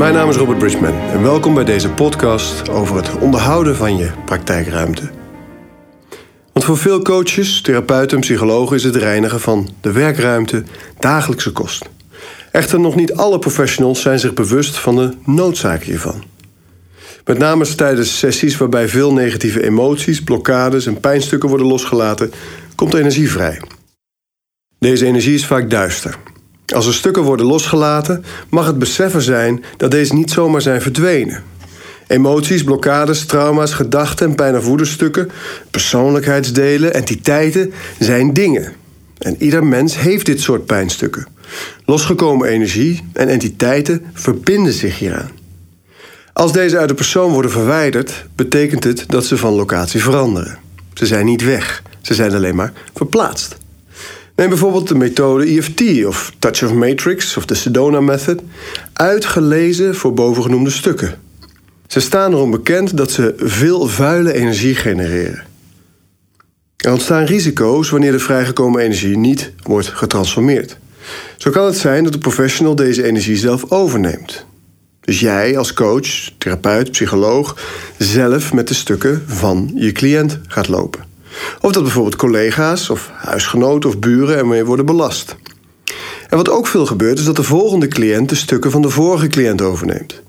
Mijn naam is Robert Bridgman en welkom bij deze podcast over het onderhouden van je praktijkruimte. Want voor veel coaches, therapeuten en psychologen is het reinigen van de werkruimte dagelijkse kost. Echter, nog niet alle professionals zijn zich bewust van de noodzaak hiervan. Met name tijdens sessies waarbij veel negatieve emoties, blokkades en pijnstukken worden losgelaten, komt energie vrij. Deze energie is vaak duister. Als er stukken worden losgelaten, mag het beseffen zijn dat deze niet zomaar zijn verdwenen. Emoties, blokkades, trauma's, gedachten en pijn- of woedestukken, persoonlijkheidsdelen, entiteiten zijn dingen. En ieder mens heeft dit soort pijnstukken. Losgekomen energie en entiteiten verbinden zich hieraan. Als deze uit de persoon worden verwijderd, betekent het dat ze van locatie veranderen. Ze zijn niet weg, ze zijn alleen maar verplaatst. Neem bijvoorbeeld de methode EFT of Touch of Matrix of de Sedona Method, uitgelezen voor bovengenoemde stukken. Ze staan erom bekend dat ze veel vuile energie genereren. Er ontstaan risico's wanneer de vrijgekomen energie niet wordt getransformeerd. Zo kan het zijn dat de professional deze energie zelf overneemt. Dus jij als coach, therapeut, psycholoog zelf met de stukken van je cliënt gaat lopen. Of dat bijvoorbeeld collega's of huisgenoten of buren ermee worden belast. En wat ook veel gebeurt is dat de volgende cliënt de stukken van de vorige cliënt overneemt.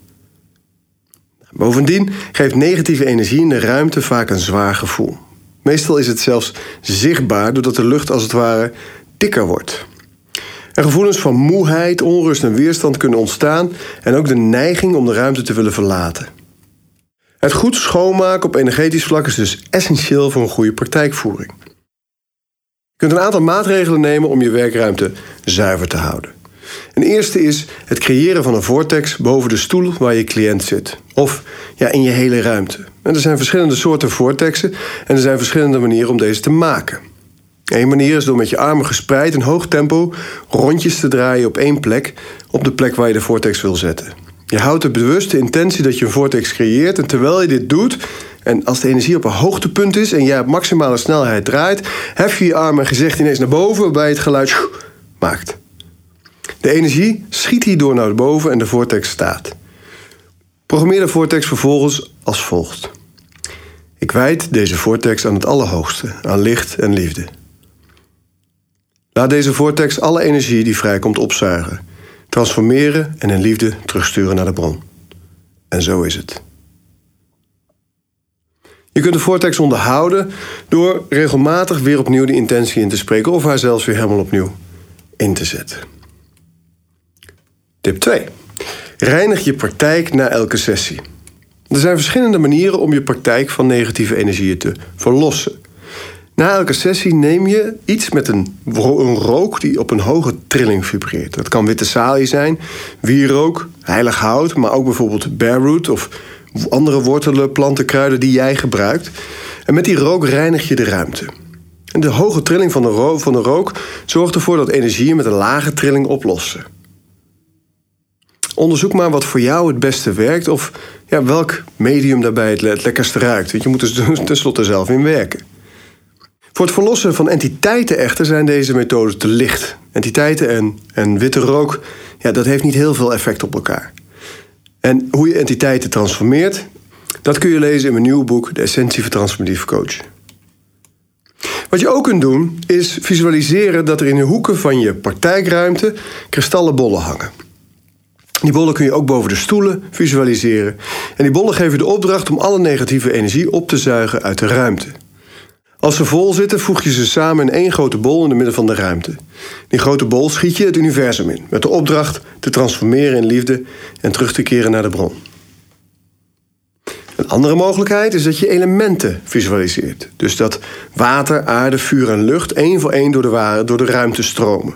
Bovendien geeft negatieve energie in de ruimte vaak een zwaar gevoel. Meestal is het zelfs zichtbaar doordat de lucht als het ware dikker wordt. En gevoelens van moeheid, onrust en weerstand kunnen ontstaan en ook de neiging om de ruimte te willen verlaten. Het goed schoonmaken op energetisch vlak is dus essentieel voor een goede praktijkvoering. Je kunt een aantal maatregelen nemen om je werkruimte zuiver te houden. Een eerste is het creëren van een vortex boven de stoel waar je cliënt zit. Of ja, in je hele ruimte. En er zijn verschillende soorten vortexen en er zijn verschillende manieren om deze te maken. Een manier is door met je armen gespreid in hoog tempo rondjes te draaien op één plek, op de plek waar je de vortex wil zetten. Je houdt de bewuste intentie dat je een vortex creëert en terwijl je dit doet, en als de energie op een hoogtepunt is en jij op maximale snelheid draait, hef je je armen en gezicht ineens naar boven waarbij het geluid maakt. De energie schiet hierdoor naar boven en de vortex staat. Programmeer de vortex vervolgens als volgt. Ik wijd deze vortex aan het allerhoogste, aan licht en liefde. Laat deze vortex alle energie die vrijkomt opzuigen, transformeren en in liefde terugsturen naar de bron. En zo is het. Je kunt de vortex onderhouden door regelmatig weer opnieuw de intentie in te spreken of haar zelfs weer helemaal opnieuw in te zetten. Tip 2. Reinig je praktijk na elke sessie. Er zijn verschillende manieren om je praktijk van negatieve energieën te verlossen. Na elke sessie neem je iets met een, een rook die op een hoge trilling vibreert. Dat kan witte salie zijn, wierook, heilig hout, maar ook bijvoorbeeld bearroot of andere wortelen, planten, kruiden die jij gebruikt. En met die rook reinig je de ruimte. En de hoge trilling van de, rook, van de rook zorgt ervoor dat energieën met een lage trilling oplossen. Onderzoek maar wat voor jou het beste werkt of ja, welk medium daarbij het lekkerste ruikt. Want je moet er tenslotte zelf in werken. Voor het verlossen van entiteiten echter zijn deze methoden te licht. Entiteiten en, en witte rook, ja, dat heeft niet heel veel effect op elkaar. En hoe je entiteiten transformeert, dat kun je lezen in mijn nieuwe boek De Essentie van Transformatief Coach. Wat je ook kunt doen, is visualiseren dat er in de hoeken van je praktijkruimte kristallen bollen hangen. Die bollen kun je ook boven de stoelen visualiseren. En die bollen geven de opdracht om alle negatieve energie op te zuigen uit de ruimte. Als ze vol zitten, voeg je ze samen in één grote bol in het midden van de ruimte. Die grote bol schiet je het universum in, met de opdracht te transformeren in liefde en terug te keren naar de bron. Een andere mogelijkheid is dat je elementen visualiseert. Dus dat water, aarde, vuur en lucht één voor één door de, door de ruimte stromen.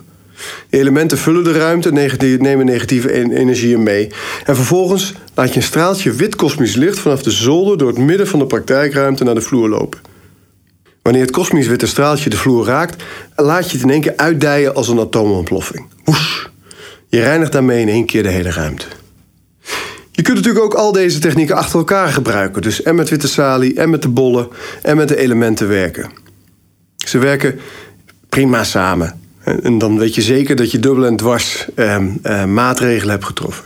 De elementen vullen de ruimte, nemen negatieve energieën mee. En vervolgens laat je een straaltje wit kosmisch licht vanaf de zolder door het midden van de praktijkruimte naar de vloer lopen. Wanneer het kosmisch witte straaltje de vloer raakt, laat je het in één keer uitdijen als een atoomontploffing. Woes! Je reinigt daarmee in één keer de hele ruimte. Je kunt natuurlijk ook al deze technieken achter elkaar gebruiken. Dus en met witte salie, en met de bollen, en met de elementen werken. Ze werken prima samen. En dan weet je zeker dat je dubbel en dwars eh, eh, maatregelen hebt getroffen.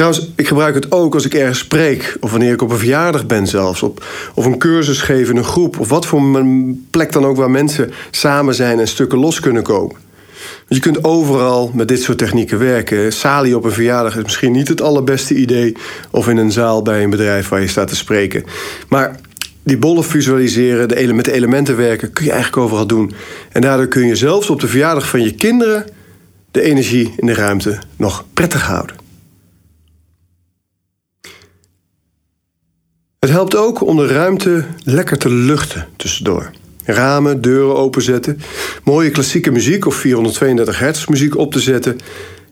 Trouwens, ik gebruik het ook als ik ergens spreek. Of wanneer ik op een verjaardag ben zelfs. Op, of een cursus geef in een groep. Of wat voor een plek dan ook waar mensen samen zijn en stukken los kunnen komen. Want je kunt overal met dit soort technieken werken. Salie op een verjaardag is misschien niet het allerbeste idee. Of in een zaal bij een bedrijf waar je staat te spreken. Maar die bollen visualiseren, de met de elementen werken, kun je eigenlijk overal doen. En daardoor kun je zelfs op de verjaardag van je kinderen de energie in de ruimte nog prettig houden. Het helpt ook om de ruimte lekker te luchten tussendoor. Ramen, deuren openzetten, mooie klassieke muziek of 432 hertz muziek op te zetten.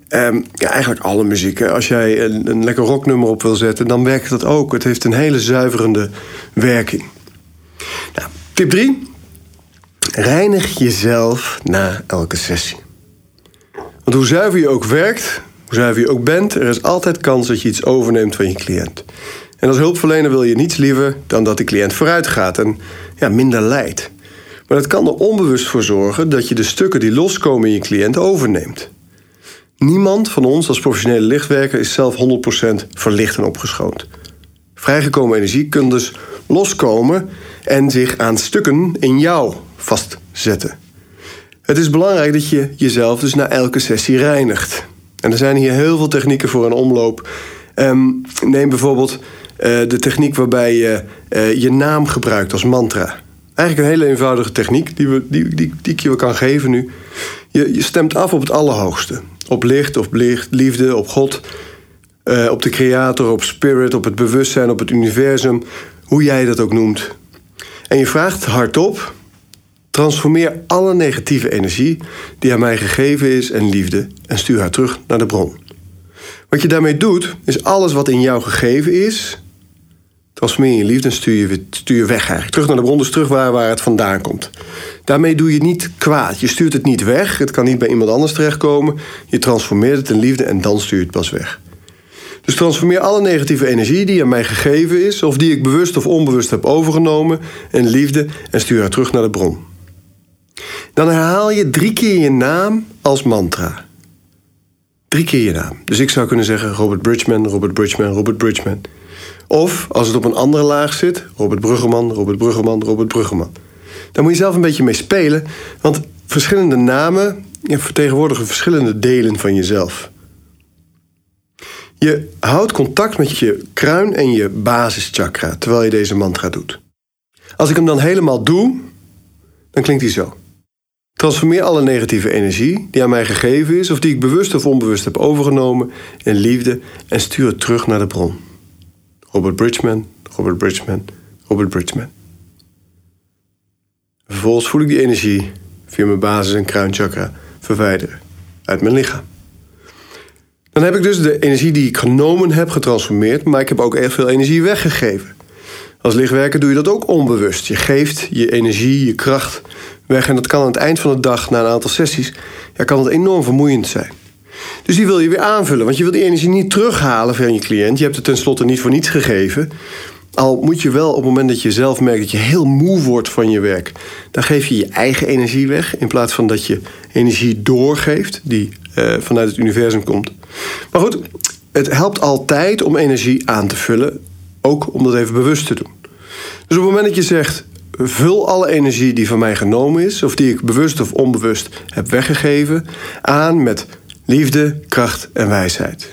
Um, ja, eigenlijk alle muziek. Als jij een, een lekker rocknummer op wil zetten, dan werkt dat ook. Het heeft een hele zuiverende werking. Nou, tip 3. Reinig jezelf na elke sessie. Want hoe zuiver je ook werkt, hoe zuiver je ook bent, er is altijd kans dat je iets overneemt van je cliënt. En als hulpverlener wil je niets liever dan dat de cliënt vooruit gaat en ja, minder lijdt. Maar dat kan er onbewust voor zorgen dat je de stukken die loskomen in je cliënt overneemt. Niemand van ons als professionele lichtwerker is zelf 100% verlicht en opgeschoond. Vrijgekomen energie kan dus loskomen en zich aan stukken in jou vastzetten. Het is belangrijk dat je jezelf dus na elke sessie reinigt. En er zijn hier heel veel technieken voor een omloop. Um, neem bijvoorbeeld de techniek waarbij je uh, je naam gebruikt als mantra. Eigenlijk een hele eenvoudige techniek die, we, die, die, die ik je kan geven nu. Je, je stemt af op het allerhoogste. Op licht, op liefde, op God, uh, op de creator, op spirit, op het bewustzijn, op het universum. Hoe jij dat ook noemt. En je vraagt hardop Transformeer alle negatieve energie die aan mij gegeven is en liefde en stuur haar terug naar de bron. Wat je daarmee doet, is alles wat in jou gegeven is, transformeer je liefde en stuur je, stuur weg eigenlijk. Terug naar de bron, dus terug waar, waar het vandaan komt. Daarmee doe je niet kwaad. Je stuurt het niet weg. Het kan niet bij iemand anders terechtkomen. Je transformeert het in liefde en dan stuur je het pas weg. Dus transformeer alle negatieve energie die aan mij gegeven is, of die ik bewust of onbewust heb overgenomen, in liefde en stuur haar terug naar de bron. Dan herhaal je drie keer je naam als mantra. Drie keer je naam. Dus ik zou kunnen zeggen Robert Bridgman, Robert Bridgman, Robert Bridgman. Of als het op een andere laag zit, Robert Bruggeman, Robert Bruggeman, Robert Bruggeman. Daar moet je zelf een beetje mee spelen, want verschillende namen vertegenwoordigen verschillende delen van jezelf. Je houdt contact met je kruin en je basischakra terwijl je deze mantra doet. Als ik hem dan helemaal doe, dan klinkt hij zo. Transformeer alle negatieve energie die aan mij gegeven is of die ik bewust of onbewust heb overgenomen in liefde en stuur het terug naar de bron. Robert Bridgman, Robert Bridgman, Robert Bridgman. Vervolgens voel ik die energie via mijn basis- en kruinchakra verwijderen uit mijn lichaam. Dan heb ik dus de energie die ik genomen heb getransformeerd, maar ik heb ook erg veel energie weggegeven. Als lichtwerker doe je dat ook onbewust. Je geeft je energie, je kracht weg. En dat kan aan het eind van de dag, na een aantal sessies, ja, kan het enorm vermoeiend zijn. Dus die wil je weer aanvullen, want je wil die energie niet terughalen van je cliënt. Je hebt het tenslotte niet voor niets gegeven. Al moet je wel op het moment dat je zelf merkt dat je heel moe wordt van je werk, dan geef je je eigen energie weg in plaats van dat je energie doorgeeft die uh, vanuit het universum komt. Maar goed, het helpt altijd om energie aan te vullen, ook om dat even bewust te doen. Dus op het moment dat je zegt: vul alle energie die van mij genomen is, of die ik bewust of onbewust heb weggegeven, aan met liefde, kracht en wijsheid.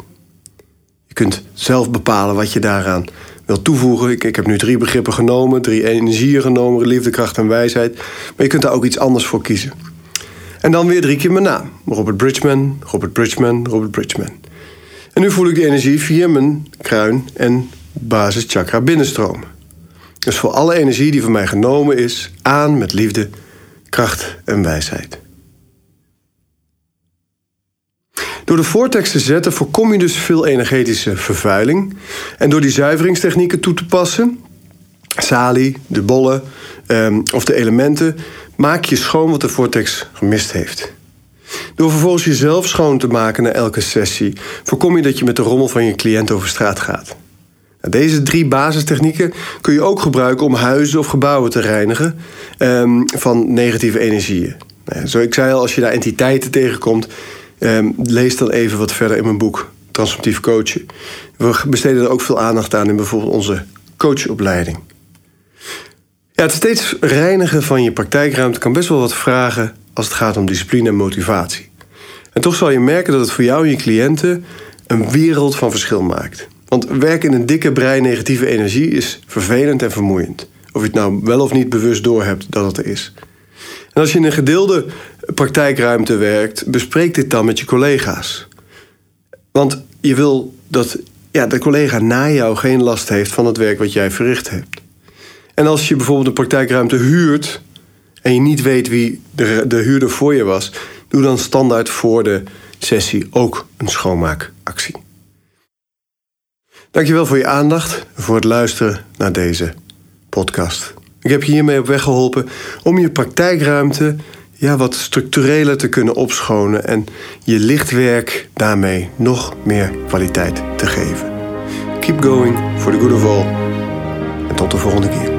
Je kunt zelf bepalen wat je daaraan wil toevoegen. Ik, ik heb nu drie begrippen genomen, drie energieën genomen, liefde, kracht en wijsheid. Maar je kunt daar ook iets anders voor kiezen. En dan weer drie keer mijn naam. Robert Bridgman, Robert Bridgman, Robert Bridgman. En nu voel ik die energie via mijn kruin en basischakra binnenstromen. Dus voor alle energie die van mij genomen is, aan met liefde, kracht en wijsheid. Door de vortex te zetten voorkom je dus veel energetische vervuiling. En door die zuiveringstechnieken toe te passen, salie, de bollen um, of de elementen, maak je schoon wat de vortex gemist heeft. Door vervolgens jezelf schoon te maken na elke sessie, voorkom je dat je met de rommel van je cliënt over straat gaat. Deze drie basistechnieken kun je ook gebruiken om huizen of gebouwen te reinigen um, van negatieve energieën. Nou, zo ik zei al, als je daar entiteiten tegenkomt, um, lees dan even wat verder in mijn boek transformatief coachen. We besteden er ook veel aandacht aan in bijvoorbeeld onze coachopleiding. Ja, het steeds reinigen van je praktijkruimte kan best wel wat vragen als het gaat om discipline en motivatie. En toch zal je merken dat het voor jou en je cliënten een wereld van verschil maakt. Want werken in een dikke brei negatieve energie is vervelend en vermoeiend. Of je het nou wel of niet bewust doorhebt dat het er is. En als je in een gedeelde praktijkruimte werkt, bespreek dit dan met je collega's. Want je wil dat ja, de collega na jou geen last heeft van het werk wat jij verricht hebt. En als je bijvoorbeeld een praktijkruimte huurt en je niet weet wie de, de huurder voor je was, doe dan standaard voor de sessie ook een schoonmaakactie. Dankjewel voor je aandacht en voor het luisteren naar deze podcast. Ik heb je hiermee op weg geholpen om je praktijkruimte ja, wat structureler te kunnen opschonen en je lichtwerk daarmee nog meer kwaliteit te geven. Keep going for the good of all. En tot de volgende keer.